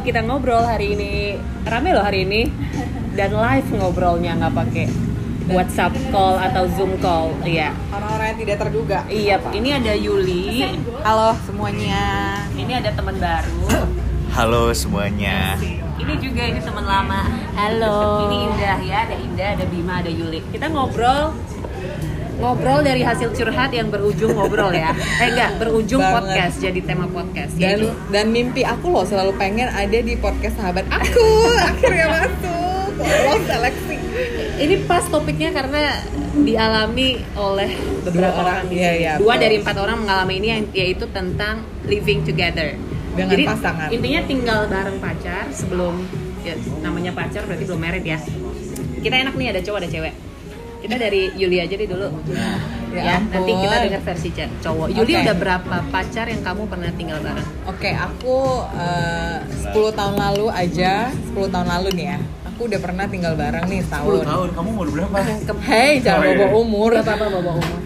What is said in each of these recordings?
Kita ngobrol hari ini. Rame loh hari ini. Dan live ngobrolnya nggak pakai WhatsApp call atau Zoom call. Iya. Orang-orang yang tidak terduga. Iya, ini ada Yuli. Halo semuanya. Ini ada teman baru. Halo semuanya. Ini juga ini teman lama. Halo. Ini Indah ya, ada Indah, ada Bima, ada Yuli. Kita ngobrol ngobrol dari hasil curhat yang berujung ngobrol ya. Eh enggak, berujung Banget. podcast jadi tema podcast. Dan Yaitu dan mimpi aku loh selalu pengen ada di podcast sahabat aku. Akhirnya masuk. Lolos seleksi. ini pas topiknya karena dialami oleh beberapa Dua orang, orang. iya, iya, Dua betul. dari empat orang mengalami ini yang yaitu tentang living together. Dengan Jadi pasangan. intinya tinggal bareng pacar sebelum ya, namanya pacar berarti belum married ya. Kita enak nih ada cowok ada cewek. Kita dari Yuli aja deh dulu. Ya Ya, nanti kita dengar versi cowok. Yuli Oke. udah berapa pacar yang kamu pernah tinggal bareng? Oke, aku eh, 10 tahun lalu aja, 10 tahun lalu nih ya. Aku udah pernah tinggal bareng nih 10 setahun. tahun, kamu umur berapa? Hei, jangan Oh, iya. bawa umur. Gak apa-apa bawa umur.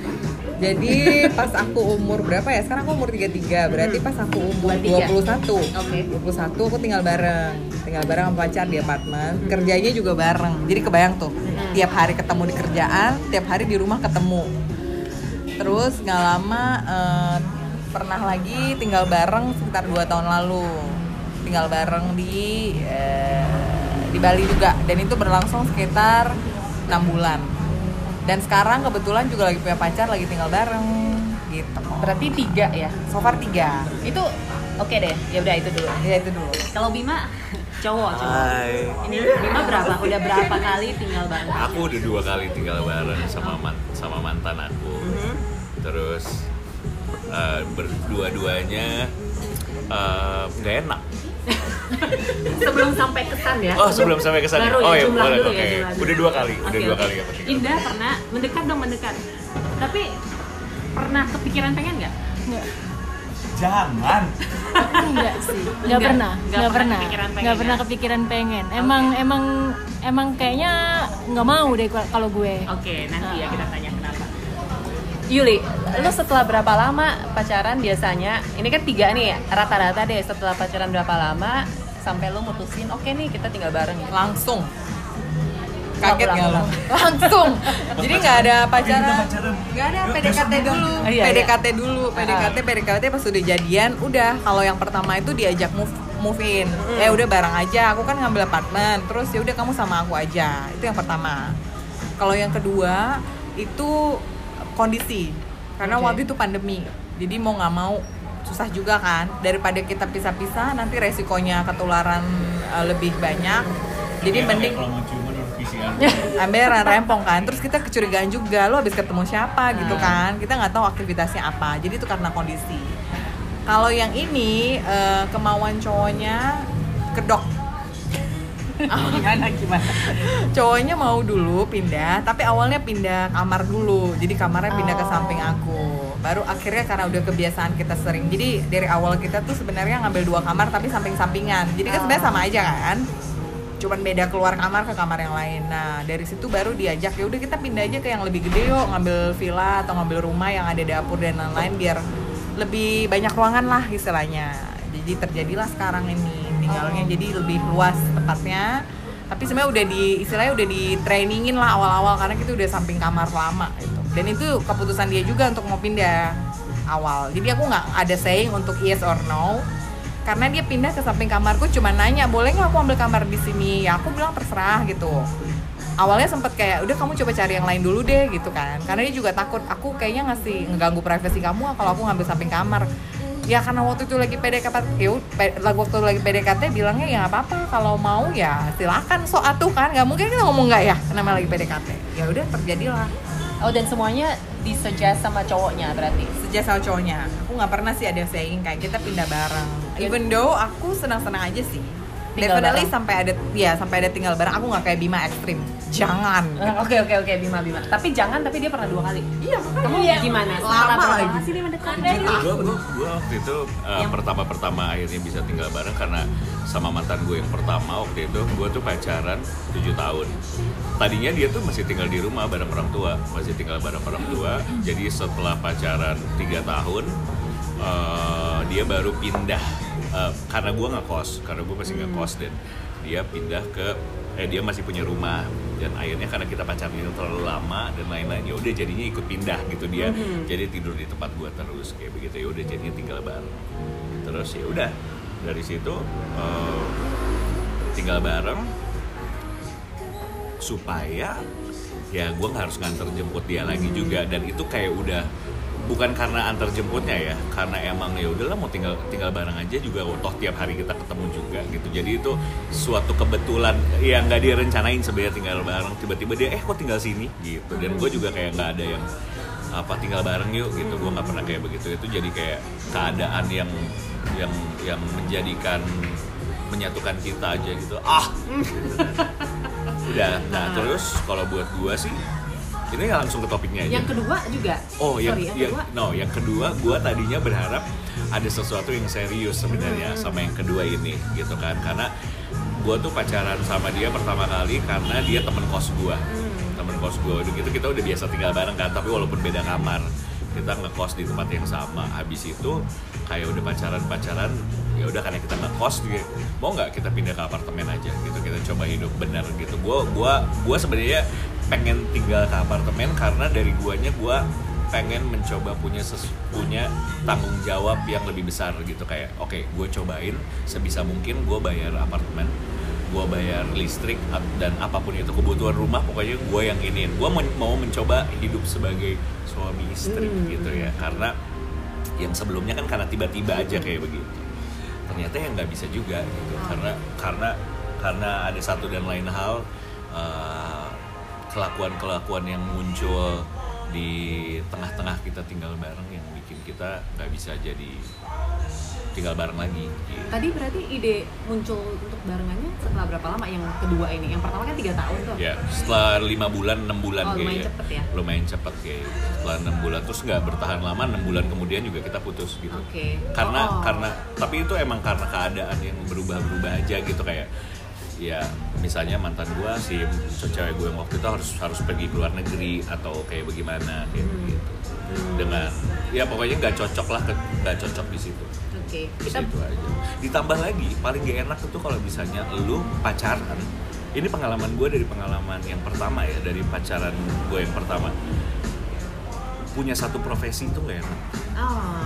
Jadi pas aku umur berapa ya? Sekarang aku umur 33. Berarti pas aku umur 23. 21. Oke. 21 aku tinggal bareng. Tinggal bareng sama pacar di apartemen. Kerjanya juga bareng. Jadi kebayang tuh. Tiap hari ketemu di kerjaan, tiap hari di rumah ketemu. Terus nggak lama eh, pernah lagi tinggal bareng sekitar 2 tahun lalu. Tinggal bareng di eh, di Bali juga dan itu berlangsung sekitar 6 bulan. Dan sekarang kebetulan juga lagi punya pacar, lagi tinggal bareng gitu. Berarti tiga ya. So far tiga. Itu oke deh. Ya udah itu dulu. Ya itu dulu. Kalau Bima cowok cowok. Hai. Ini Bima berapa? Udah berapa kali tinggal bareng? Aku udah dua kali tinggal bareng sama man- sama mantan aku. Mhm. Terus eh, berdua-duanya eh, nggak enak. Sebelum sampai kesan ya. Oh sebelum sampai ke sana. Baru oh ya, ya jumlah boleh. dulu Oke. ya. Udah dua kali. Udah Oke, dua oke. kali tinggal. Indah pernah mendekat dong mendekat. Tapi pernah kepikiran pengen nggak? Jangan. enggak sih nggak Enggak, pernah nggak nggak pernah pernah kepikiran pengen nggak pernah ya? kepikiran pengen emang emang emang kayaknya nggak mau deh kalau- gue Oke, nanti ya kita tanya kenapa. Yuli, lu setelah berapa lama pacaran biasanya? Ini kan tiga nih ya, rata-rata deh setelah pacaran berapa lama sampai lu mutusin, oke nih kita tinggal bareng ya. Langsung. Kaget nggak lo? Langsung. Jadi nggak ada pacaran. Nggak ada PDKT dulu. Oh, iya, PDKT dulu. PDKT PDKT pas udah jadian, udah. Kalau yang pertama itu diajak move move in. Eh udah bareng aja. Aku kan ngambil apartemen. Terus ya udah kamu sama aku aja. Itu yang pertama. Kalau yang kedua itu kondisi. Karena Oke. waktu itu pandemi. Jadi mau nggak mau susah juga kan. Daripada kita pisah-pisah nanti resikonya ketularan eh, lebih banyak. Jadi mending Kalau mau. Amberan rempong kan. Terus kita kecurigaan juga lo habis ketemu siapa gitu Hmm. kan. Kita nggak tahu aktivitasnya apa. Jadi itu karena kondisi. Kalau yang ini eh, kemauan cowoknya kedok. Gimana gimana? cowoknya mau dulu pindah tapi awalnya pindah kamar dulu. Jadi kamarnya pindah ke Oh. samping aku. Baru akhirnya karena udah kebiasaan kita sering. Jadi dari awal kita tuh sebenarnya ngambil dua kamar tapi samping-sampingan. Jadi kan sebenarnya sama aja kan cuman beda keluar kamar ke kamar yang lain. Nah dari situ baru diajak ya udah kita pindah aja ke yang lebih gede yuk ngambil villa atau ngambil rumah yang ada dapur dan lain-lain biar lebih banyak ruangan lah istilahnya. Jadi terjadilah sekarang ini tinggalnya Oh. jadi lebih luas tempatnya tapi sebenarnya udah di istilahnya udah di trainingin lah awal-awal karena kita udah samping kamar lama gitu. Dan itu keputusan dia juga untuk mau pindah awal. Jadi aku nggak ada saying untuk yes or no karena dia pindah ke samping kamarku cuma nanya boleh nggak aku ambil kamar di sini? Ya aku bilang terserah gitu. Awalnya sempet kayak udah kamu coba cari yang lain dulu deh gitu kan. Karena dia juga takut aku kayaknya ngasih ngeganggu privasi kamu kalau aku ngambil samping kamar. Ya karena waktu itu lagi PDKT ya lagi waktu lagi PDKT bilangnya ya nggak apa-apa kalau mau ya silakan so atuh kan nggak mungkin kita ngomong nggak ya namanya lagi PDKT ya udah terjadilah. Oh dan semuanya disuggest sama cowoknya berarti? sejak sama cowoknya. Aku nggak pernah sih ada saying kayak kita pindah bareng even though aku senang-senang aja sih Tinggal definitely bareng. sampai ada ya sampai ada tinggal bareng aku nggak kayak Bima ekstrim jangan Eh, Oke oke oke Bima Bima. Tapi jangan tapi dia pernah dua kali. iya Kamu gimana? Setelah Lama lagi. sih dia mendekat? gue waktu itu uh, Yang- pertama-pertama akhirnya bisa tinggal bareng karena sama mantan gue yang pertama waktu itu gue tuh pacaran 7 tahun tadinya dia tuh masih tinggal di rumah bareng orang tua masih tinggal bareng orang tua jadi setelah pacaran tiga tahun uh, dia baru pindah eh, karena gue ngekos karena gue masih ngekos dan dia pindah ke eh dia masih punya rumah dan akhirnya karena kita pacaran itu terlalu lama dan lain-lain ya udah jadinya ikut pindah gitu dia. Jadi tidur di tempat gue terus kayak begitu ya udah jadinya tinggal bareng. Terus ya udah dari situ eh, tinggal bareng supaya ya gue nggak harus nganter jemput dia lagi juga. Dan itu kayak udah bukan karena antar jemputnya ya karena emang ya udahlah mau tinggal tinggal bareng aja juga toh tiap hari kita ketemu juga gitu. Jadi itu suatu kebetulan yang nggak direncanain sebenarnya tinggal bareng. Tiba-tiba dia eh kok tinggal sini? Gitu. Dan gue juga kayak nggak ada yang apa tinggal bareng yuk? Gitu. Gue nggak pernah kayak begitu. Itu jadi kayak keadaan yang yang yang menjadikan menyatukan kita aja gitu. Ah! Udah nah terus kalau buat gue sih ini langsung ke topiknya aja Yang kedua juga. Oh, yang, Sorry, yang yang kedua. no, yang kedua gue tadinya berharap ada sesuatu yang serius sebenarnya Hmm. sama yang kedua ini, gitu kan? Karena gue tuh pacaran sama dia pertama kali karena dia temen kos gue, Hmm. temen kos gue. Udah gitu kita udah biasa tinggal bareng kan, tapi walaupun beda kamar, kita ngekos di tempat yang sama. Habis itu kayak udah pacaran-pacaran, ya udah karena kita ngekos dia mau nggak kita pindah ke apartemen aja gitu kita coba hidup benar gitu gue gua gua sebenarnya pengen tinggal ke apartemen karena dari guanya gua pengen mencoba punya ses- punya tanggung jawab yang lebih besar gitu. Kayak oke gue cobain sebisa mungkin gue bayar apartemen gue bayar listrik dan apa pun itu kebutuhan rumah pokoknya gue yang iniin. Gue mau mencoba hidup sebagai suami istri Hmm. gitu ya. Karena yang sebelumnya kan karena tiba-tiba aja kayak begitu. Ternyata ya nggak bisa juga gitu. Karena karena karena ada satu dan lain hal eh, kelakuan-kelakuan yang muncul di tengah-tengah kita tinggal bareng yang bikin kita nggak bisa jadi tinggal bareng lagi gitu. Tadi berarti ide muncul untuk barengannya setelah berapa lama yang kedua ini? Yang pertama kan tiga tahun tuh. ya setelah lima bulan enam bulan Oh, lumayan kayaknya cepet ya? lumayan cepet kayak setelah enam bulan terus nggak bertahan lama enam bulan kemudian juga kita putus gitu Oke. karena Oh. karena tapi itu emang karena keadaan yang berubah-berubah aja gitu kayak ya misalnya mantan gua si cewek gue yang waktu itu harus harus pergi ke luar negeri atau kayak bagaimana kayak Hmm. begitu dengan ya pokoknya nggak cocok lah nggak cocok di situ Oke. Terus Kita itu aja ditambah lagi paling gak enak itu kalau misalnya lu pacaran ini pengalaman gue dari pengalaman yang pertama ya dari pacaran gue yang pertama punya satu profesi itu gak enak Oh.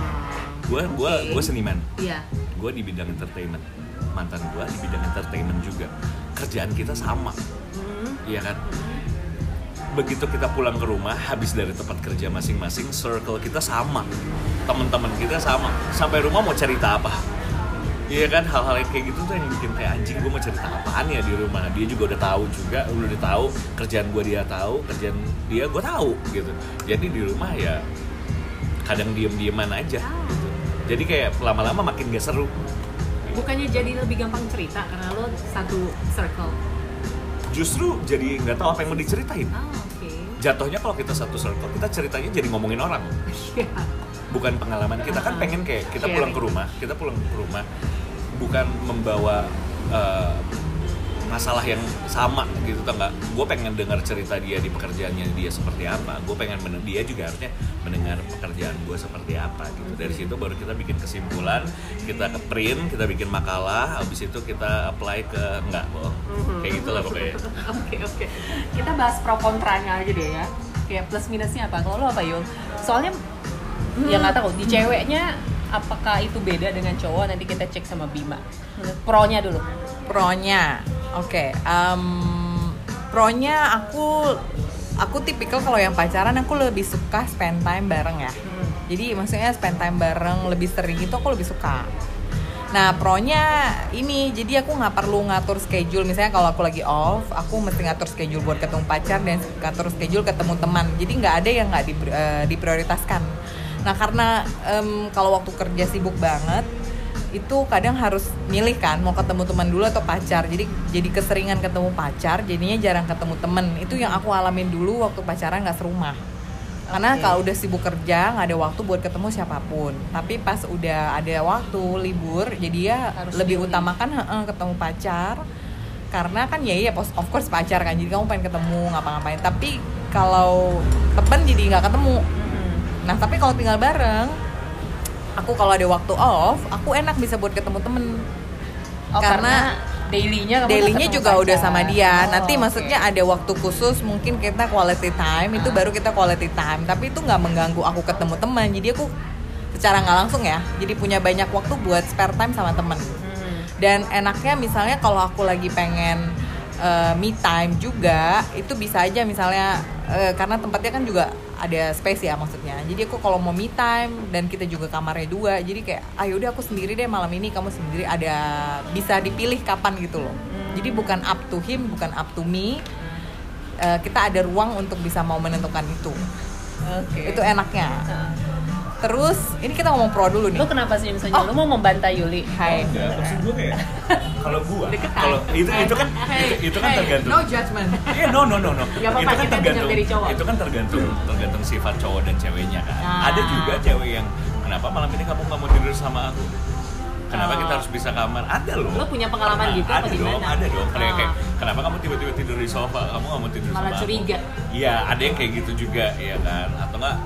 gue gue Oke. gue seniman Iya. gue di bidang entertainment mantan gue di bidang entertainment juga. Kerjaan kita sama. Hmm. iya kan? Begitu kita pulang ke rumah habis dari tempat kerja masing-masing circle kita sama. Teman-teman kita sama. Sampai rumah mau cerita apa? Iya kan? Hal-hal yang kayak gitu tuh yang bikin kayak anjing gue mau cerita apaan ya di rumah? Dia juga udah tahu juga udah tahu kerjaan gue dia tahu kerjaan dia gue tahu gitu. Jadi di rumah ya kadang diem-dieman aja gitu. jadi kayak lama-lama makin gak seru Bukannya jadi lebih gampang cerita karena lo satu circle. justru jadi nggak tahu apa yang mau diceritain Oh, oke. jatuhnya kalau kita satu circle kita ceritanya jadi ngomongin orang Iya. bukan pengalaman kita kan pengen kayak kita Sharing. pulang ke rumah kita pulang ke rumah bukan membawa eh, masalah yang sama gitu tau nggak gue pengen dengar cerita dia di pekerjaannya dia seperti apa gue pengen men- dia juga harusnya mendengar pekerjaan gue seperti apa gitu dari situ baru kita bikin kesimpulan kita ke print kita bikin makalah habis itu kita apply ke enggak bohong kayak gitulah pokoknya Oke oke. Kita bahas pro kontranya aja deh ya. Kayak plus minusnya apa? Kalau lo apa Yul? Soalnya ya nggak tahu di ceweknya apakah itu beda dengan cowok nanti kita cek sama Bima. Pro-nya dulu. Pronya, oke. em, pronya aku aku tipikal kalau yang pacaran aku lebih suka spend time bareng ya. Jadi maksudnya spend time bareng lebih sering itu aku lebih suka. Nah pronya ini jadi aku nggak perlu ngatur schedule misalnya kalau aku lagi off aku mesti ngatur schedule buat ketemu pacar dan ngatur schedule ketemu teman jadi nggak ada yang nggak di, eh, diprioritaskan. Nah karena em, kalau waktu kerja sibuk banget itu kadang harus milih kan mau ketemu teman dulu atau pacar. Jadi jadi keseringan ketemu pacar jadinya jarang ketemu temen. Itu yang aku alamin dulu waktu pacaran nggak serumah. Karena Oke. kalau udah sibuk kerja nggak ada waktu buat ketemu siapa pun. Tapi pas udah ada waktu libur jadi ya Harus lebih milih. utamakan heeh, ketemu pacar. Karena kan ya iya pos- of course pacar kan jadi kamu pengen ketemu ngapa-ngapain. Tapi kalau temen jadi nggak ketemu. Nah tapi kalau tinggal bareng aku kalau ada waktu off aku enak bisa buat ketemu temen Oh, Karena dailynya kamu dailynya ketemu juga udah pacar. sama dia nanti Oh, maksudnya ada waktu khusus mungkin kita quality time itu Ah. baru kita quality time tapi itu nggak mengganggu aku ketemu teman jadi aku secara nggak langsung ya jadi punya banyak waktu buat spare time sama temen Hmm. dan enaknya misalnya kalau aku lagi pengen uh, me time juga itu bisa aja misalnya uh, karena tempatnya kan juga ada space ya maksudnya. Jadi aku kalau mau me time dan kita juga kamarnya dua jadi kayak ayo udah aku sendiri deh malam ini kamu sendiri. Ada bisa dipilih kapan gitu loh. Jadi bukan up to him bukan up to me. Uh, kita ada ruang untuk bisa mau menentukan itu. Oke. itu enaknya. Heeh. Terus ini kita ngomong pro dulu nih Lu kenapa sih misalnya? Oh. Lu mau membantai Yuli? Hai Enggak, maksud gue kayak kalau gua kalau itu itu kan Hey, itu, itu kan hey, tergantung no judgment Iya, no, no, no, no. Nggak apa-apa, itu kan tergantung, dengar dari cowok. itu kan tergantung, tergantung sifat cowok dan ceweknya kan. Ah. Ada juga cewek yang kenapa malam ini kamu nggak mau tidur sama aku? Kenapa Oh. kita harus bisa kamar? Ada loh. Lu punya pengalaman Pernah. gitu apa Ada dong, gimana? ada dong. Kayak, Ah. kayak, kenapa kamu tiba-tiba tidur di sofa? Kamu nggak mau tidur Malah sama curiga. aku? Iya, ada yang kayak gitu juga, ya kan? Atau enggak?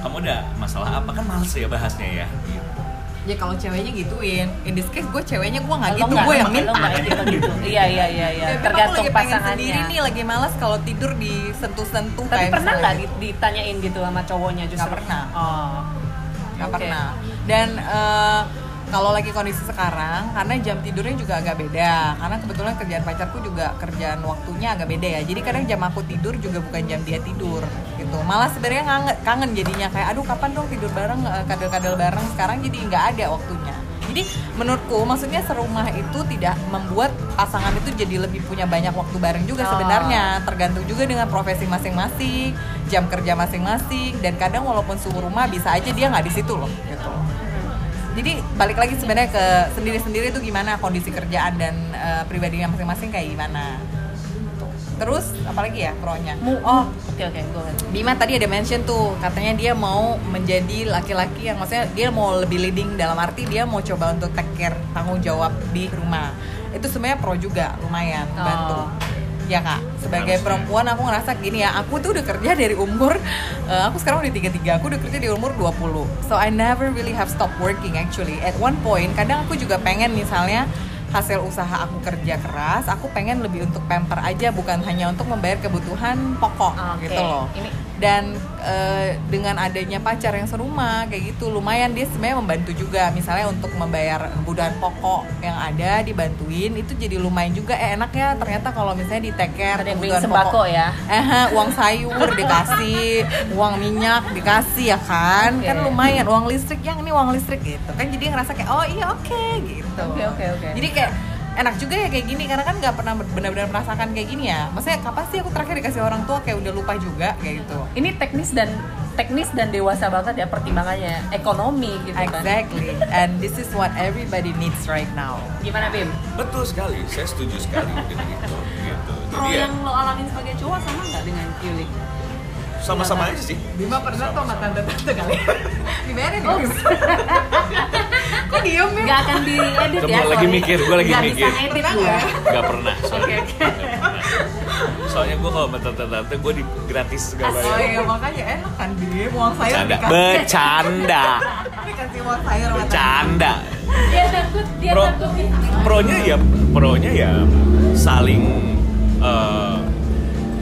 Kamu ada masalah apa kan males ya bahasnya ya? Gitu. ya kalau ceweknya gituin in this case gue ceweknya gue nggak gitu nggak- gue yang minta gitu gitu. Iya iya iya iya. Ya, Tergantung lagi pasangannya. sendiri nih lagi malas kalau tidur disentuh-sentuh Tapi kayak pernah nggak gitu. di- ditanyain gitu sama cowoknya justru? Nggak pernah. Oh. nggak Oke. pernah dan eh, kalau lagi kondisi sekarang karena jam tidurnya juga agak beda. Karena kebetulan kerjaan pacarku juga kerjaan waktunya agak beda ya. Jadi kadang jam aku tidur juga bukan jam dia tidur gitu. Malah sebenarnya kangen, kangen jadinya. Kayak aduh kapan dong tidur bareng eh, kadal-kadal bareng? Sekarang jadi nggak ada waktunya. Jadi menurutku maksudnya serumah itu tidak membuat pasangan itu jadi lebih punya banyak waktu bareng juga Oh. sebenarnya. Tergantung juga dengan profesi masing-masing jam kerja masing-masing dan kadang walaupun suhu rumah bisa aja dia nggak di situ loh gitu jadi balik lagi sebenarnya ke sendiri-sendiri itu gimana kondisi kerjaan dan eh, pribadinya masing-masing kayak gimana. Terus apalagi ya pronya? Oh Oke oke gue Bima tadi ada mention tuh katanya dia mau menjadi laki-laki yang maksudnya dia mau lebih leading dalam arti dia mau coba untuk take care tanggung jawab di rumah. Itu sebenarnya pro juga lumayan Oh. bantu ya kak sebagai Harusnya. perempuan aku ngerasa gini ya aku tuh udah kerja dari umur eh, aku sekarang udah 33 aku udah kerja di umur 20 so I never really have stopped working actually at one point kadang aku juga pengen misalnya hasil usaha aku kerja keras aku pengen lebih untuk pamper aja bukan hanya untuk membayar kebutuhan pokok Oke. gitu loh Ini dan eh, dengan adanya pacar yang serumah kayak gitu lumayan dia sebenarnya membantu juga. Misalnya untuk membayar kebutuhan pokok yang ada dibantuin itu jadi lumayan juga. Eh enak ya ternyata kalau misalnya di take care ada kebutuhan sembako pokok. ya. eh uang sayur dikasih uang minyak dikasih ya kan? Oke. kan lumayan uang listrik. Yang ini uang listrik gitu. Kan jadi ngerasa kayak oh iya oke gitu. Oke oke oke. jadi kayak enak juga ya kayak gini karena kan nggak pernah benar-benar merasakan kayak gini ya maksudnya kapan sih aku terakhir dikasih orang tua kayak udah lupa juga kayak gitu ini teknis dan teknis dan dewasa banget ya pertimbangannya ekonomi gitu kan. Exactly, and this is what everybody needs right now. Gimana Bim? Betul sekali, saya setuju sekali dengan itu. Gitu. Jadi ya, yang lo alamin sebagai cowok sama nggak dengan Yuli? sama-sama aja sih. Bima pernah tuh sama tante-tante kali. Dibayarin Oh, Kok diem ya? Nggak akan diedit Coba ya? lagi sorry. mikir, gua lagi Nggak mikir. bisa ngedit gue. Gak pernah. Soalnya, Oke, oke. Nggak pernah. Soalnya gue kalau sama tante-tante gue di gratis segala Oh iya makanya enak kan Bim, uang sayur Bercanda. dikasih. Bercanda. Dikasih uang tante. Bercanda. Dia takut, dia Pro, takut. pronya ya, pronya ya saling eh,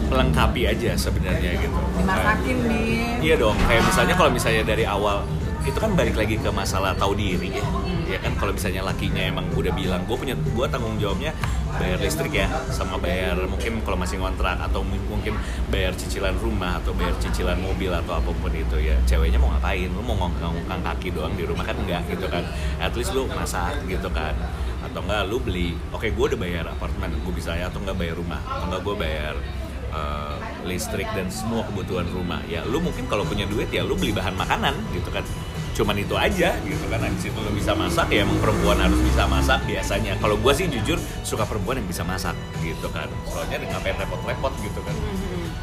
melengkapi aja sebenarnya gitu. Dimasakin Bim. Iya dong, kayak misalnya kalau misalnya dari awal itu kan balik lagi ke masalah tahu diri ya. Ya kan kalau misalnya lakinya emang udah bilang gue punya gue tanggung jawabnya bayar listrik ya sama bayar mungkin kalau masih ngontrak atau mungkin bayar cicilan rumah atau bayar cicilan mobil atau apa pun itu ya. Ceweknya mau ngapain? Lu mau ngongkang kaki doang di rumah kan enggak gitu kan. At least lu masak gitu kan. Atau enggak lu beli oke gue udah bayar apartemen gue bisa ya atau enggak bayar rumah. Atau enggak gue bayar eh, listrik dan semua kebutuhan rumah. Ya lu mungkin kalau punya duit ya lu beli bahan makanan gitu kan cuman itu aja gitu kan. Di situ lu bisa masak ya emang perempuan harus bisa masak biasanya. Kalau gue sih jujur suka perempuan yang bisa masak gitu kan. Soalnya ngapain repot-repot gitu kan.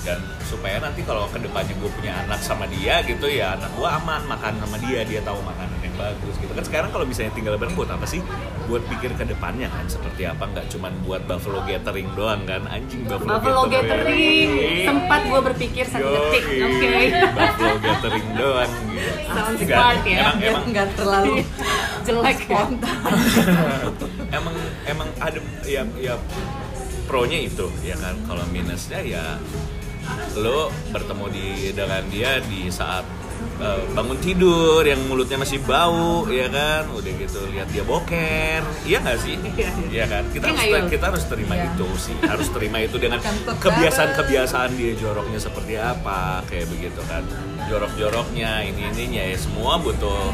Dan supaya nanti kalau ke depannya gue punya anak sama dia gitu ya anak gue aman makan sama dia dia tahu yang bagus gitu kan sekarang kalau misalnya tinggal bareng buat apa sih buat pikir ke depannya kan seperti apa nggak cuman buat buffalo gathering doang kan anjing buffalo, Buffalo gathering. Sempat gue berpikir satu detik. Oke. buffalo gathering doang gitu Sounds smart ya. emang emang nggak terlalu Jelek ya. emang emang ada ya ya pronya itu ya kan kalau minusnya ya lo bertemu di dengan dia di saat eh, bangun tidur yang mulutnya masih bau ya kan? Udah gitu lihat dia boker. Iya nggak sih? Iya. iya. Kan? Kita Iya harus kita harus terima Iya. itu sih. Harus terima itu dengan kebiasaan-kebiasaan dia joroknya seperti apa kayak begitu kan? Jorok-joroknya ini ininya ya semua butuh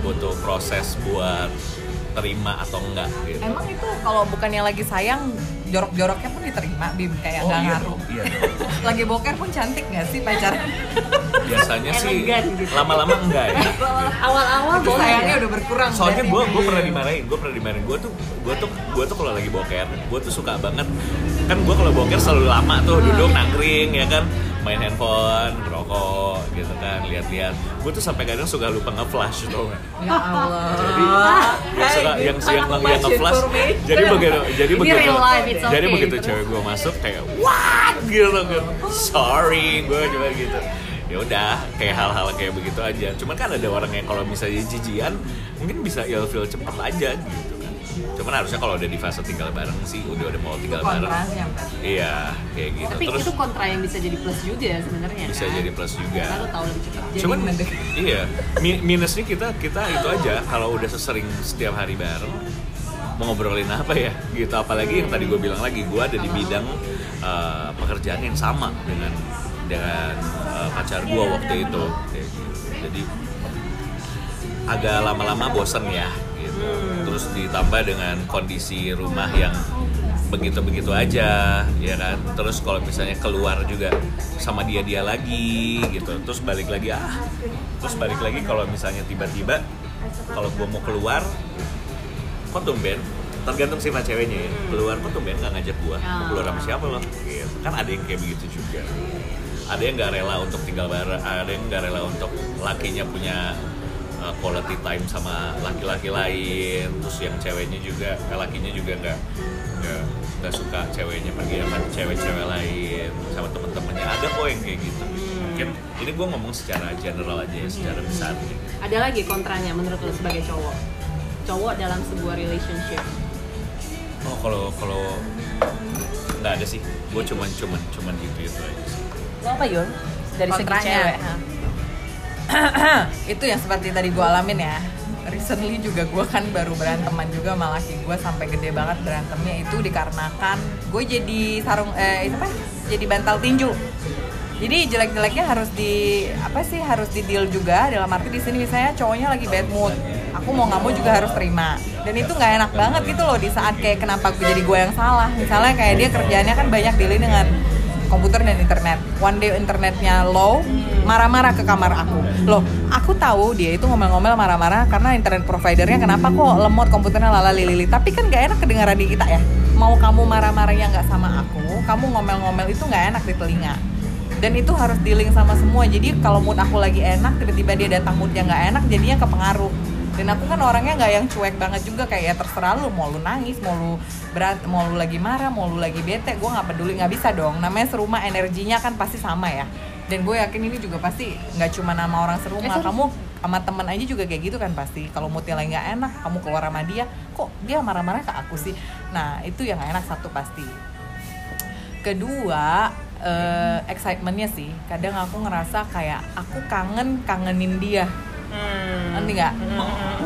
butuh proses buat terima atau enggak gitu. Emang itu kalau bukannya lagi sayang, jorok-joroknya pun diterima, Bim kayak nggak iya ngaruh. iya. Lagi boker pun cantik nggak sih pacar? biasanya sih gitu. lama-lama enggak ya Awal-awal Itu boleh sayangnya ya. udah berkurang. soalnya gue gue pernah dimarahin gue pernah dimarahin gue tuh gue tuh gue tuh kalau lagi boker gue tuh suka banget kan gue kalau boker selalu lama tuh duduk nangkring ya kan main handphone ngerokok gitu kan lihat-lihat gue tuh sampai kadang suka lupa nge-flash tuh nggak? Ya Allah. Jadi Hey, suka yang Bim, yang yang nge-flash. Jadi begitu jadi Ini begitu life, jadi begitu Terus? cewek gue masuk kayak what gitu kan. Sorry gue cuma gitu. Ya udah kayak hal-hal kayak begitu aja. Cuman kan ada orang yang kalau misalnya jijian mungkin bisa ilfeel cepet aja gitu. Cuman harusnya kalau udah di fase tinggal bareng sih udah udah mau tinggal bareng. Kontrasnya berarti. Iya, kayak gitu. Tapi Terus itu kontra yang bisa jadi plus juga sebenarnya. bisa kan? jadi plus juga. Lalu tahu lebih cepat. Cuman iya, mi- minusnya kita kita itu aja kalau udah sesering setiap hari bareng mau ngobrolin apa ya gitu apalagi yang tadi gue bilang lagi gue ada di bidang uh, pekerjaan yang sama dengan dengan uh, pacar gue waktu itu Kayak gitu. jadi agak lama-lama bosen ya gitu terus ditambah dengan kondisi rumah yang begitu-begitu aja ya kan? Terus kalau misalnya keluar juga sama dia dia lagi gitu. Terus balik lagi ah. Terus balik lagi kalau misalnya tiba-tiba kalau gua mau keluar kok tumben? Tergantung sifat ceweknya ya. Keluar kok tumben nggak ngajak gua? Mau keluar sama siapa loh gitu. kan ada yang kayak begitu juga. Ada yang nggak rela untuk tinggal bareng ada yang nggak rela untuk lakinya punya uh, quality time sama laki-laki lain terus yang ceweknya juga eh, lakinya juga nggak nggak suka ceweknya pergi sama cewek-cewek lain sama temen-temennya ada kok yang kayak gitu mungkin ini gue ngomong secara general aja ya secara besar gitu. ada lagi kontranya menurut lo sebagai cowok. Cowok dalam sebuah relationship. oh kalau kalau nggak ada sih gue cuman cuman cuman gitu itu aja sih Lo apa Yul? Dari segi Kontranya. cewek. itu yang seperti tadi gue alamin ya. Recently juga gue kan baru beranteman juga sama laki gue sampai gede banget berantemnya. Itu dikarenakan gue jadi sarung eh itu apa? Jadi bantal tinju. Jadi jelek-jeleknya harus di apa sih harus di deal juga. Dalam arti di sini misalnya cowoknya lagi bad mood aku mau nggak mau juga harus terima. Dan itu nggak enak banget gitu loh di saat kayak kenapa gue jadi gue yang salah. Misalnya kayak dia kerjaannya kan banyak dealing dengan komputer dan internet. One day internetnya low, marah-marah ke kamar aku. Loh, aku tahu dia itu ngomel-ngomel marah-marah karena internet providernya kenapa kok lemot komputernya lala lili. Tapi kan gak enak kedengaran di kita ya. Mau kamu marah-marahnya nggak sama aku, kamu ngomel-ngomel itu nggak enak di telinga. Dan itu harus dealing sama semua. Jadi kalau mood aku lagi enak, tiba-tiba dia datang moodnya nggak enak, jadinya kepengaruh dan aku kan orangnya nggak yang cuek banget juga kayak ya terserah lu mau lu nangis mau lu berat mau lu lagi marah mau lu lagi bete gue nggak peduli nggak bisa dong. Namanya serumah energinya kan pasti sama ya. Dan gue yakin ini juga pasti nggak cuma nama orang serumah Eh, kamu sama temen aja juga kayak gitu kan pasti. Kalau moodnya lagi nggak enak kamu keluar sama dia kok dia marah-marah ke aku sih? Nah itu yang enak satu pasti. Kedua eh, excitementnya sih kadang aku ngerasa kayak aku kangen kangenin dia nanti nggak?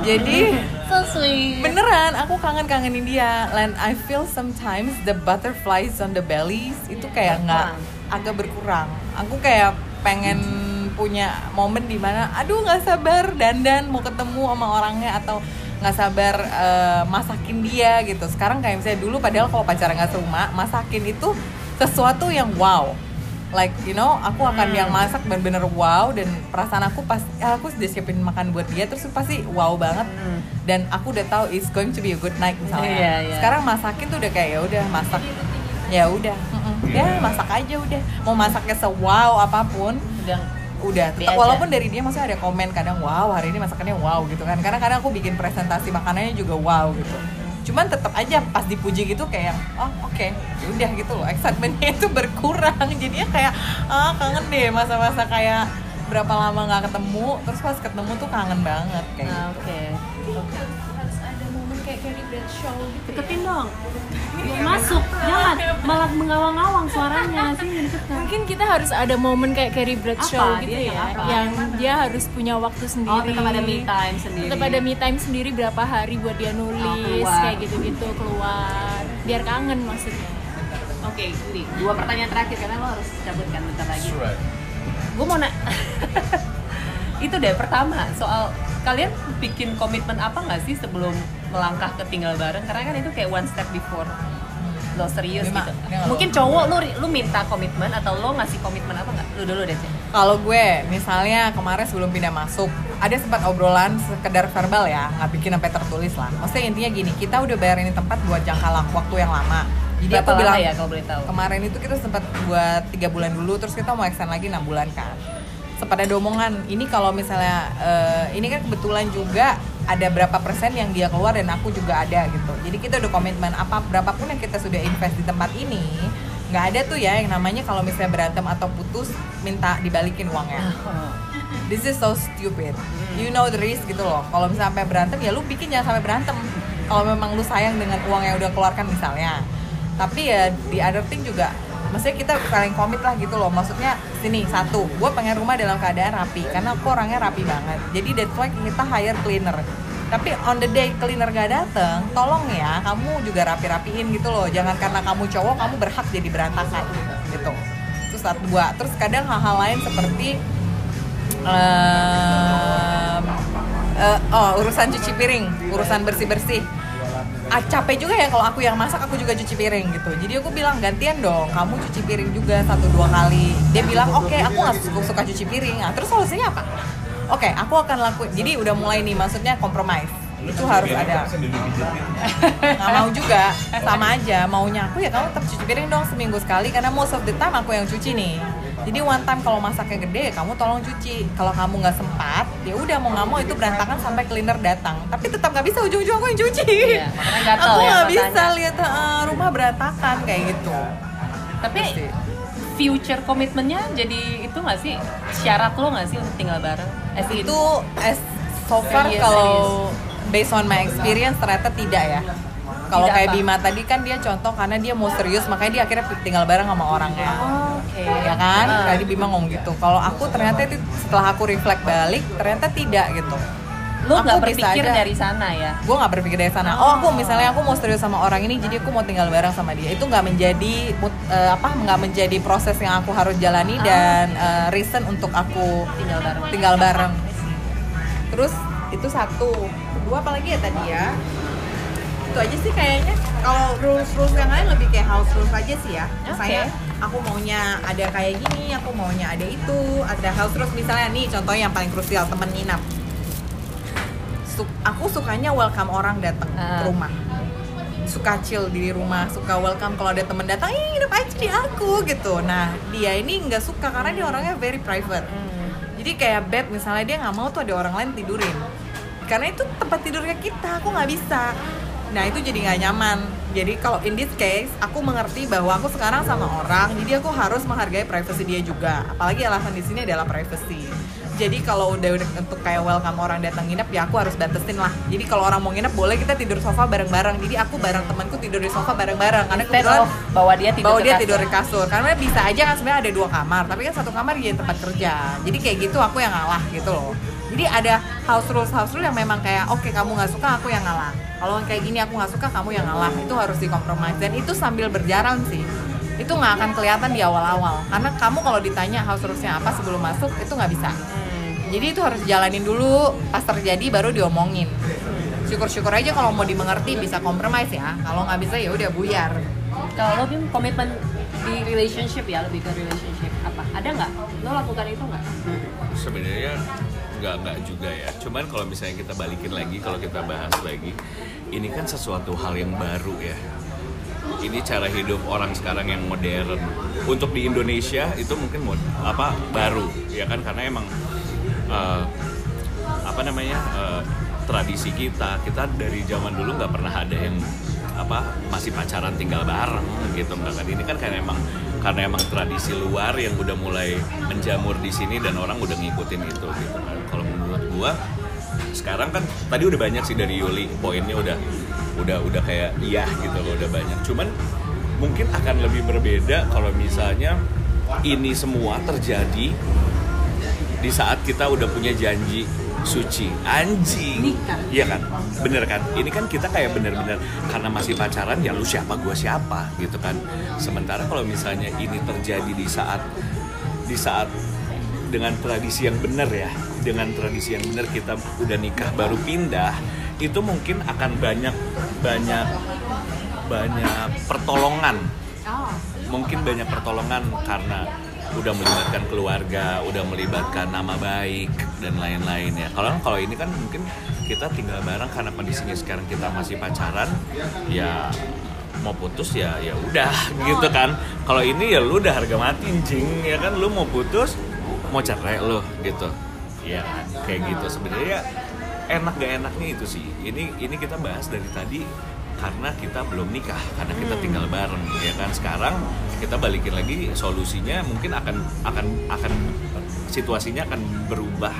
Jadi So sweet. beneran aku kangen kangenin dia. And I feel sometimes the butterflies on the bellies itu kayak nggak agak berkurang. Aku kayak pengen punya momen di mana aduh nggak sabar dandan mau ketemu sama orangnya atau nggak sabar eh, masakin dia gitu. Sekarang kayak misalnya dulu padahal kalau pacaran nggak serumah masakin itu sesuatu yang wow like you know aku akan Hmm. yang masak bener-bener wow dan perasaan aku pas ya aku sudah siapin makan buat dia terus pasti wow banget. Hmm. dan aku udah tahu it's going to be a good night misalnya. Iya, iya. sekarang masakin tuh udah kayak ya udah masak. Ya udah. Mm-mm. ya masak aja udah. Mau masaknya sewow apa pun Udah. udah. Tetap aja. walaupun dari dia maksudnya ada komen kadang wow hari ini masakannya wow gitu kan. Karena kadang aku bikin presentasi makanannya juga wow gitu cuman tetap aja pas dipuji gitu kayak oh oke ya udah gitu loh. Excitementnya itu berkurang. Jadinya kayak ah kangen deh masa-masa kayak berapa lama nggak ketemu. Terus pas ketemu tuh kangen banget kayak Nah, gitu. oke. ada kayak Carrie Bradshaw gitu Deketin dong. Biar masuk. Jangan malah mengawang-awang suaranya. Sih mungkin kita harus ada momen kayak Carrie Bradshaw Apa? gitu Dia ya yang apa? yang dia harus punya waktu sendiri. oh tetap ada me time sendiri. Tetap ada me time sendiri berapa hari buat dia nulis Oh, kayak gitu-gitu keluar. Biar kangen maksudnya. Oke Uli dua pertanyaan terakhir karena lo harus cabut kan bentar lagi. Gue mau nak itu deh pertama soal kalian bikin komitmen apa nggak sih sebelum melangkah ke tinggal bareng karena kan itu kayak one step before lo serius Memang, gitu mungkin cowok lu lu minta komitmen atau lo ngasih komitmen apa nggak lu dulu deh Cek. Kalau gue, misalnya kemarin sebelum pindah masuk, ada sempat obrolan sekedar verbal ya, nggak bikin sampai tertulis lah. Maksudnya intinya gini, kita udah bayar ini tempat buat jangka lang- waktu yang lama. Jadi Berapa aku bilang ya kalau boleh tahu kemarin itu kita sempat buat tiga bulan dulu, terus kita mau extend lagi enam bulan kan. Sempat ada omongan, ini kalau misalnya eh, ini kan kebetulan juga ada berapa persen yang dia keluar dan aku juga ada gitu. Jadi kita udah komitmen apa berapapun yang kita sudah invest di tempat ini, nggak ada tuh ya yang namanya kalau misalnya berantem atau putus minta dibalikin uangnya. This is so stupid. You know the risk gitu loh. Kalau misalnya sampai berantem ya lu bikin jangan sampai berantem. Kalau memang lu sayang dengan uang yang udah keluarkan misalnya. Tapi ya di other thing juga maksudnya kita paling komit lah gitu loh. Maksudnya sini satu gue pengen rumah dalam keadaan rapi karena aku orangnya rapi banget. Jadi that's why kita hire cleaner. Tapi on the day cleaner gak dateng tolong ya kamu juga rapi-rapiin gitu loh. Jangan karena kamu cowok kamu berhak jadi berantakan gitu. Terus satu dua. Terus kadang hal-hal lain seperti em, eh, oh urusan cuci piring urusan bersih bersih ah, capek juga ya kalau aku yang masak aku juga cuci piring gitu. Jadi aku bilang gantian dong kamu cuci piring juga satu dua kali. Dia bilang oke aku nggak suka, suka cuci piring. Nah terus solusinya apa? Oke aku akan lakuin jadi udah mulai nih maksudnya compromise itu harus ada. nggak mau juga. Sama aja maunya. Aku ya kamu tetap cuci piring dong seminggu sekali karena most of the time aku yang cuci nih jadi one time kalau masaknya gede ya kamu tolong cuci. Kalau kamu nggak sempat ya udah mau nggak mau itu berantakan sampai cleaner datang. Tapi tetap nggak bisa ujung-ujung aku yang cuci. Iya, makanya gatel aku ya nggak matanya. bisa lihat eh, rumah berantakan kayak gitu. Tapi Pasti. future komitmennya jadi itu nggak sih? Syarat lo nggak sih untuk tinggal bareng? As itu as so far kalau based on my experience ternyata tidak ya kalau kayak apa? Bima tadi kan dia contoh karena dia mau serius makanya dia akhirnya tinggal bareng sama orangnya. Oke. Ya kan? Ah. tadi Bima ngomong gitu. Kalau aku ternyata itu setelah aku reflect balik ternyata tidak gitu. Lo nggak berpikir aja. dari sana ya? Gue nggak berpikir dari sana. Oh aku misalnya aku mau serius sama orang ini jadi aku mau tinggal bareng sama dia. Itu nggak menjadi eh, apa nggak menjadi proses yang aku harus jalani dan eh, reason untuk aku tinggal bareng. tinggal bareng. Terus itu satu. Kedua apalagi ya tadi ya itu aja sih kayaknya. Kalau rules rules yang lain lebih kayak house rules aja sih ya. Misalnya aku maunya ada kayak gini aku maunya ada itu ada house rules. Misalnya nih contohnya yang paling krusial temen nginap aku sukanya welcome orang datang Ah. ke rumah. Suka chill di rumah suka welcome. Kalau ada temen datang ih nginep aja di aku gitu. Nah dia ini nggak suka karena dia orangnya very private. Jadi kayak bed misalnya dia nggak mau tuh ada orang lain tidurin. Karena itu tempat tidurnya kita aku nggak bisa nah itu jadi nggak nyaman. Jadi kalau in this case aku mengerti bahwa aku sekarang sama orang jadi aku harus menghargai privacy dia juga. Apalagi alasan di sini adalah privacy. Jadi kalau udah, udah untuk kayak welcome orang datang nginep ya aku harus batasin lah. Jadi kalau orang mau nginep boleh kita tidur sofa bareng-bareng. Jadi aku bareng temanku tidur di sofa bareng-bareng. Karena kebetulan bawa dia tidur bawa dia kasur. tidur di kasur. Karena bisa aja kan sebenarnya ada dua kamar tapi kan satu kamar jadi tempat kerja. Jadi kayak gitu aku yang ngalah gitu loh jadi ada house rules house rules yang memang kayak oke kamu nggak suka aku yang ngalah. Kalau kayak gini aku nggak suka kamu yang ngalah. Itu harus dikompromis. Dan itu sambil berjalan sih. Itu nggak akan kelihatan di awal-awal. Karena kamu kalau ditanya house rulesnya apa sebelum masuk itu nggak bisa. Jadi itu harus jalanin dulu. Pas terjadi baru diomongin. Syukur-syukur aja kalau mau dimengerti bisa kompromis ya. Kalau nggak bisa ya udah buyar. Kalau lo Bim, komitmen di relationship ya lebih ke relationship apa? Ada nggak? Lo lakukan itu nggak? Sebenarnya nggak nggak juga ya. Cuman kalau misalnya kita balikin lagi kalau kita bahas lagi ini kan sesuatu hal yang baru ya. Ini cara hidup orang sekarang yang modern. Untuk di Indonesia itu mungkin mod- apa baru ya kan? Karena emang eh, apa namanya eh, tradisi kita. Kita dari zaman dulu nggak pernah ada yang apa masih pacaran tinggal bareng gitu nggak kan? Ini kan karena emang karena emang tradisi luar yang udah mulai menjamur di sini dan orang udah ngikutin itu gitu kan. Kalau menurut gua sekarang kan tadi udah banyak sih dari Yuli poinnya udah udah udah kayak iya gitu loh udah banyak. Cuman mungkin akan lebih berbeda kalau misalnya ini semua terjadi di saat kita udah punya janji suci. Anjing. Iya kan? Bener kan? Ini kan kita kayak bener-bener karena masih pacaran ya lu siapa gua siapa gitu kan? Sementara kalau misalnya ini terjadi di saat di saat dengan tradisi yang benar ya dengan tradisi yang benar kita udah nikah baru pindah itu mungkin akan banyak banyak banyak pertolongan. Oh. mungkin banyak pertolongan karena udah melibatkan keluarga, udah melibatkan nama baik dan lain-lain ya. Kalau kalau ini kan mungkin kita tinggal bareng karena kondisinya sekarang kita masih pacaran, ya mau putus ya ya udah gitu kan. Kalau ini ya lu udah harga mati cing ya kan lu mau putus mau cerai lu gitu. Ya kayak gitu sebenarnya enak gak enaknya itu sih. Ini ini kita bahas dari tadi karena kita belum nikah karena kita tinggal bareng ya kan sekarang kita balikin lagi solusinya mungkin akan akan akan situasinya akan berubah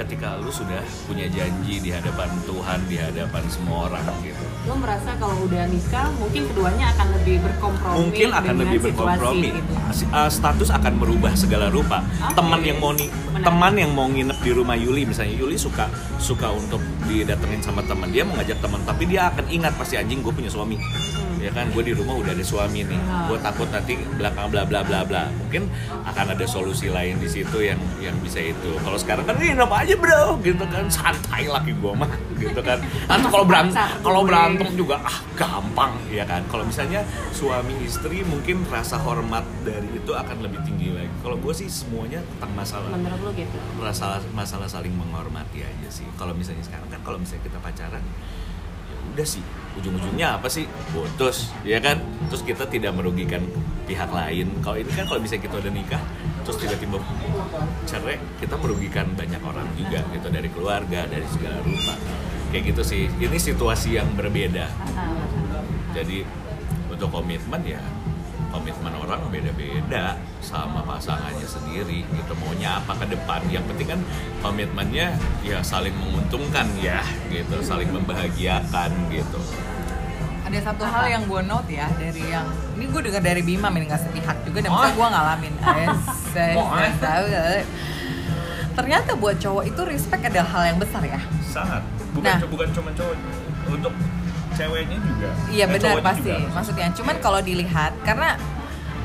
ketika lu sudah punya janji di hadapan Tuhan di hadapan semua orang gitu Lo merasa kalau udah nikah mungkin keduanya akan lebih berkompromi mungkin akan lebih situasi berkompromi gitu. Uh, status akan merubah segala rupa Oke. teman yang mau ni- Menarik. teman yang mau nginep di rumah Yuli misalnya Yuli suka suka untuk didatengin sama teman dia mau ngajak teman tapi dia akan ingat pasti anjing gue punya suami. Ya kan gue di rumah udah ada suami nih. Ah. gue takut nanti belakang bla bla bla bla. Mungkin akan ada solusi lain di situ yang yang bisa itu. Kalau sekarang kan ini apa aja bro. Gitu kan santai laki gue mah. Gitu kan. Nanti kalau berantem kalau berantem juga ah gampang. Ya kan. Kalau misalnya suami istri mungkin rasa hormat dari itu akan lebih tinggi lagi. Kalau gue sih semuanya tentang masalah Menurut gitu. masalah masalah saling menghormati aja sih kalau misalnya sekarang kan kalau misalnya kita pacaran ya udah sih. Ujung-ujungnya apa sih? Putus ya kan? Terus kita tidak merugikan pihak lain. Kalau ini kan kalau misalnya kita udah nikah terus tiba-tiba cerai kita merugikan banyak orang juga gitu. Dari keluarga dari segala rupa. Kayak gitu sih. Ini situasi yang berbeda. Jadi untuk komitmen ya komitmen orang beda-beda sama pasangannya sendiri gitu maunya apa ke depan yang penting kan komitmennya ya saling menguntungkan ya gitu saling membahagiakan gitu Ada satu hal yang gue note ya dari yang ini gue dengar dari Bima ini nggak sepihak juga dan Oh. gue ngalamin. Es, es, es, tahu nggak? Ternyata buat cowok itu respect adalah hal yang besar ya. sangat bukan Nah. bukan cuma cowok untuk ceweknya juga Iya Eh, benar pasti. juga. Maksudnya cuman kalau dilihat karena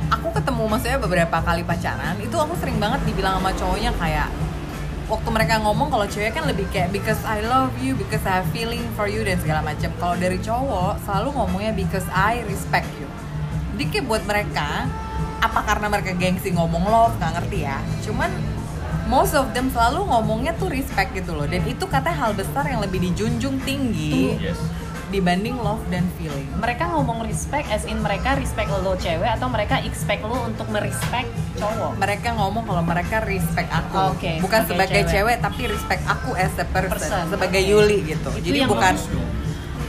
aku ketemu maksudnya beberapa kali pacaran itu aku sering banget dibilang sama cowoknya kayak waktu mereka ngomong kalau cewek kan lebih kayak because I love you, because I have feeling for you dan segala macam. Kalau dari cowok selalu ngomongnya because I respect you. Jadi kayak buat mereka apa karena mereka gengsi ngomong love nggak ngerti ya. Cuman most of them selalu ngomongnya tuh respect gitu loh dan itu katanya hal besar yang lebih dijunjung tinggi yes dibanding love dan feeling. Mereka ngomong respect as in mereka respect lo cewek atau mereka expect lo untuk merespect cowok. mereka ngomong kalau mereka respect aku Oke, bukan sebagai sebagai cewek. cewek. tapi respect aku as a person, Person, sebagai oke. Yuli gitu Itu jadi yang bukan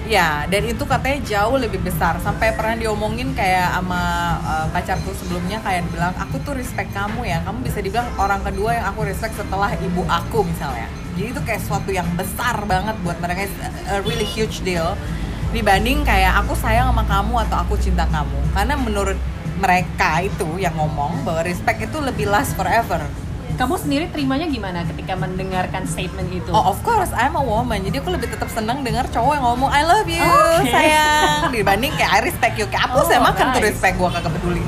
ya dan itu katanya jauh lebih besar sampai pernah diomongin kayak sama uh, pacarku sebelumnya kayak bilang aku tuh respect kamu ya kamu bisa dibilang orang kedua yang aku respect setelah ibu aku misalnya jadi itu kayak suatu yang besar banget buat mereka it's a really huge deal dibanding kayak aku sayang sama kamu atau aku cinta kamu karena menurut mereka itu yang ngomong bahwa respect itu lebih last forever Kamu sendiri terimanya gimana ketika mendengarkan statement itu? Oh of course, I'm a woman. Jadi aku lebih tetap senang dengar cowok yang ngomong I love you, Oke. sayang. Dibanding kayak I respect you. Kayak apa Oh, saya makan tuh nice. respect gue kagak peduli.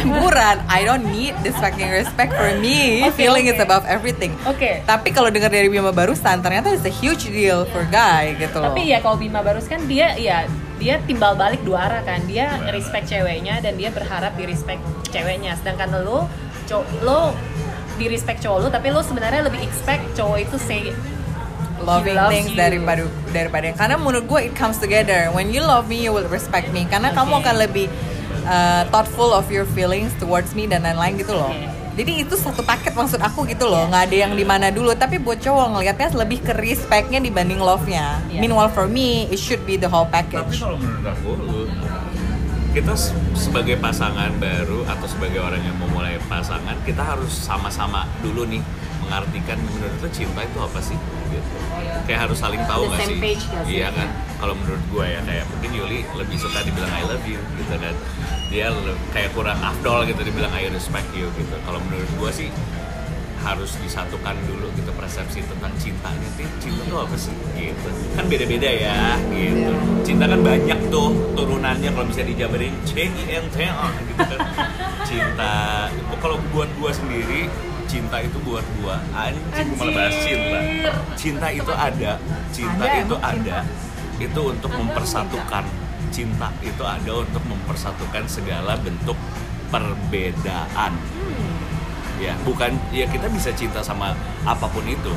Buran, I don't need this fucking respect for me. Oke, Feeling oke. is above everything. Oke. Tapi kalau dengar dari Bima barusan, ternyata it's a huge deal for guy gitu loh. Tapi ya kalau Bima Barus kan dia ya dia timbal balik dua arah kan. Dia respect ceweknya dan dia berharap di respect ceweknya. Sedangkan lo lo di respect cowok lo tapi lo sebenarnya lebih expect cowok itu say loving things you. daripada daripada karena menurut gue it comes together when you love me you will respect me karena kamu Oke. akan lebih uh, thoughtful of your feelings towards me dan lain-lain gitu loh. Jadi itu satu paket maksud aku gitu loh. Nggak ada yang di mana dulu. Tapi buat cowok ngelihatnya lebih ke respectnya dibanding love-nya. Iya. meanwhile for me it should be the whole tapi package kalau menurut aku lu kita se- sebagai pasangan baru atau sebagai orang yang mau mulai pasangan kita harus sama-sama dulu nih mengartikan menurut lu cinta itu apa sih? Gitu. Kayak harus saling tahu nggak sih? page nggak sih? iya kan? Kalau menurut gue ya kayak mungkin Yuli lebih suka dibilang I love you gitu kan. Dia kayak kurang afdol gitu dibilang I respect you gitu. Kalau menurut gue sih harus disatukan dulu gitu persepsi tentang cinta nih cinta tuh apa sih? Gitu. Kan beda-beda ya gitu. Cinta kan banyak tuh turunannya kalau bisa dijabarin. C I N T A gitu kan. Cinta kalau buat gua sendiri cinta itu buat gua. Anjing gua malah bahas cinta. Cinta itu ada. Cinta Ada, itu ada. itu untuk mempersatukan. cinta? Itu ada untuk mempersatukan segala bentuk perbedaan. Ya bukan ya kita bisa cinta sama apa pun itu.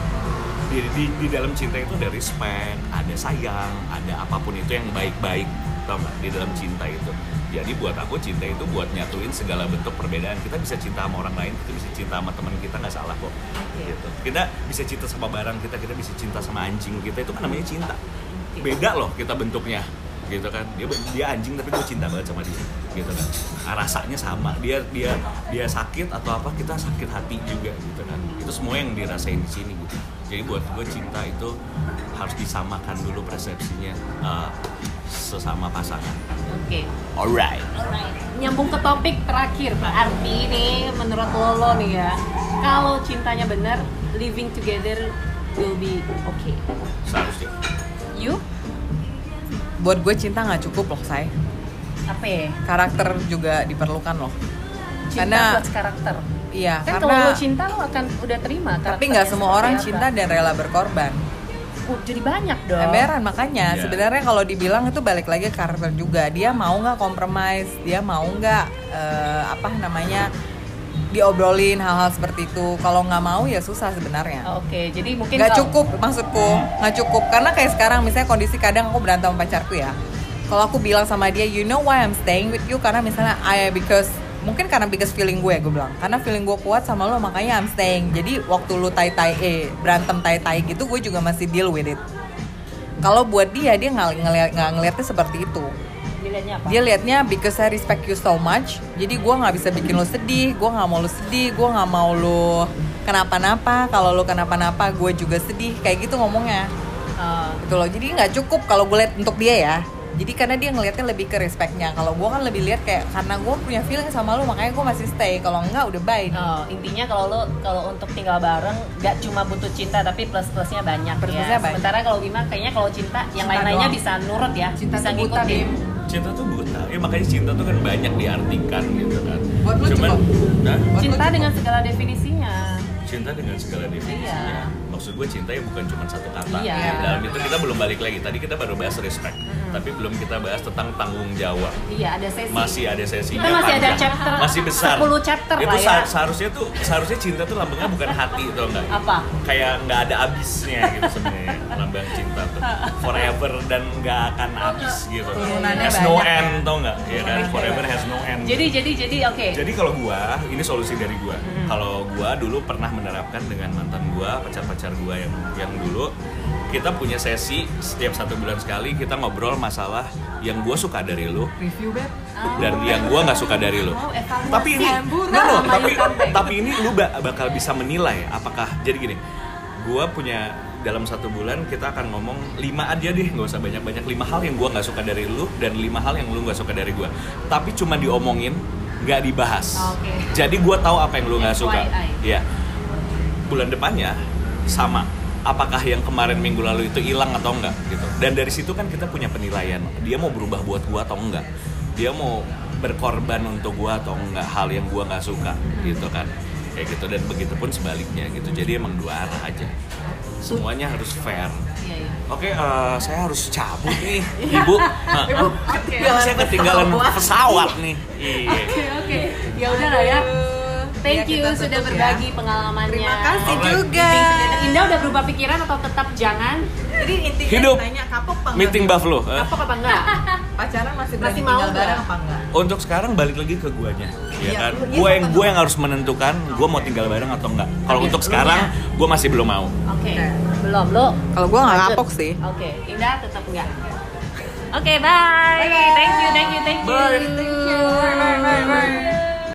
Di, di, di dalam cinta itu ada respect ada sayang ada apa pun itu yang baik-baik tau nggak? Di dalam cinta itu jadi buat aku cinta itu buat nyatuin segala bentuk perbedaan. Kita bisa cinta sama orang lain kita bisa cinta sama teman kita nggak salah kok. Gitu. Kita bisa cinta sama barang kita kita bisa cinta sama anjing kita itu kan namanya cinta. Beda loh kita bentuknya gitu kan. Dia dia anjing tapi gue cinta banget sama dia gitu kan. Ah, rasanya sama. Dia dia dia sakit atau apa kita sakit hati juga gitu kan. Itu semua yang dirasain di sini gitu. Jadi buat gue cinta itu harus disamakan dulu persepsinya. Eh, sesama pasangan Oke. alright Nyambung ke topik terakhir, berarti nih menurut Lolo nih ya, kalau cintanya benar, living together will be okay. seharusnya You? buat gue cinta nggak cukup loh say Apa ya? karakter juga diperlukan loh Cinta Karena- plus karakter. iya Kan karena kalau lo cinta lo akan udah terima. tapi nggak semua orang apa. cinta dan rela berkorban jadi banyak dong. Emberan makanya. Iya. sebenarnya kalau dibilang itu balik lagi ke karakter juga. Dia mau nggak compromise? Dia mau nggak eh, apa namanya diobrolin hal-hal seperti itu? Kalau nggak mau ya susah sebenarnya. Oke, jadi mungkin nggak kalau- cukup maksudku. Nggak cukup. Karena kayak sekarang misalnya kondisi kadang aku berantem sama pacarku ya. Kalau aku bilang sama dia you know why I'm staying with you? Karena misalnya I because mungkin karena biggest feeling gue gue bilang. Karena feeling gue kuat sama lo makanya I'm staying. Jadi waktu lu tai tai eh berantem tai tai gitu gue juga masih deal with it. Kalau buat dia dia nggak ngeliat nggak ngeliatnya seperti itu. Dilihatnya apa? dia liatnya because I respect you so much. Jadi gue nggak bisa bikin lo sedih gue nggak mau lo sedih gue nggak mau lo kenapa-napa. Kalau lo kenapa-napa gue juga sedih. Kayak gitu ngomongnya. Oh, gitu loh. Jadi nggak cukup kalau gue liat untuk dia ya jadi karena dia ngelihatnya lebih ke respectnya kalau gue kan lebih lihat kayak karena gue punya feeling sama lo makanya gue masih stay kalau enggak udah bye nih. Oh, intinya kalau lo kalau untuk tinggal bareng nggak cuma butuh cinta tapi plus plusnya banyak Plus-plusnya ya. banyak. Sementara kalau Bima kayaknya kalau cinta yang Cinta lain-lainnya doang. bisa nurut ya, Cinta bisa buta, ngikutin. Cinta tuh buta ya makanya cinta tuh kan banyak diartikan gitu kan Buat lu cuman cukup. nah, Buat Cinta lo dengan segala definisinya. cinta dengan segala definisinya Iya. Maksud gue cinta ya bukan cuma satu kata Iya. dalam itu kita belum balik lagi tadi kita baru bahas respect tapi belum kita bahas tentang tanggung jawab Iya, ada sesi. masih ada sesinya Kita masih ada panjang. chapter masih besar 10 chapter itu lah ya. seha- seharusnya tuh seharusnya cinta tuh lambangnya bukan hati tau enggak Apa? kayak nggak ada habisnya gitu sebenarnya lambang cinta tuh forever dan nggak akan habis gitu has no banyak ya. end tau nggak ya kan forever has no end Jadi jadi jadi oke. jadi kalau gua, ini solusi dari gua. Hmm. Kalau gua dulu pernah menerapkan dengan mantan gua, pacar-pacar gua yang yang dulu kita punya sesi setiap satu bulan sekali kita ngobrol masalah yang gua suka dari lu review beb dan yang gua nggak suka dari lu. Oh. Tapi ini, no, tapi tapi ini lu ba- bakal bisa menilai apakah jadi gini. Gua punya dalam satu bulan kita akan ngomong lima aja deh nggak usah banyak banyak lima hal yang gua nggak suka dari lu dan lima hal yang lu nggak suka dari gua. Tapi cuma diomongin nggak dibahas. Oke. jadi gua tahu apa yang lu nggak suka. Iya. bulan depannya sama. Apakah yang kemarin minggu lalu itu hilang atau enggak gitu. Dan dari situ kan kita punya penilaian. Dia mau berubah buat gua atau enggak dia mau berkorban untuk gua atau enggak hal yang gua nggak suka gitu kan. Kayak gitu. Dan begitu pun sebaliknya gitu. Jadi emang dua arah aja semuanya harus fair Iya, iya. Oke, eh, saya harus cabut nih, ibu. Nah, Ibu, saya ketinggalan pesawat nih. Iya. Oke, oke. Ya udah lah ya. Thank Ya, you sudah ya. berbagi pengalamannya. Terima kasih Alright. juga. Indah udah berubah pikiran atau tetap jangan? Jadi intinya Hidup. nanya kapok apa enggak? Meeting Buffalo. eh. Apa apa enggak? Pacaran masih berani Masih mau bareng apa enggak? Untuk sekarang balik lagi ke guanya, ya Iya, kan? lu- Gue iya, yang sama gue yang harus menentukan, gue mau tinggal bareng atau enggak. Kalau untuk sekarang, nya? gue masih belum mau. Oke, Oke. belum lo. Kalau gua nggak kapok sih. Oke, Indah tetap enggak. Oke, bye. Thank you, thank you, thank you. Bye. Thank you. Bye bye bye.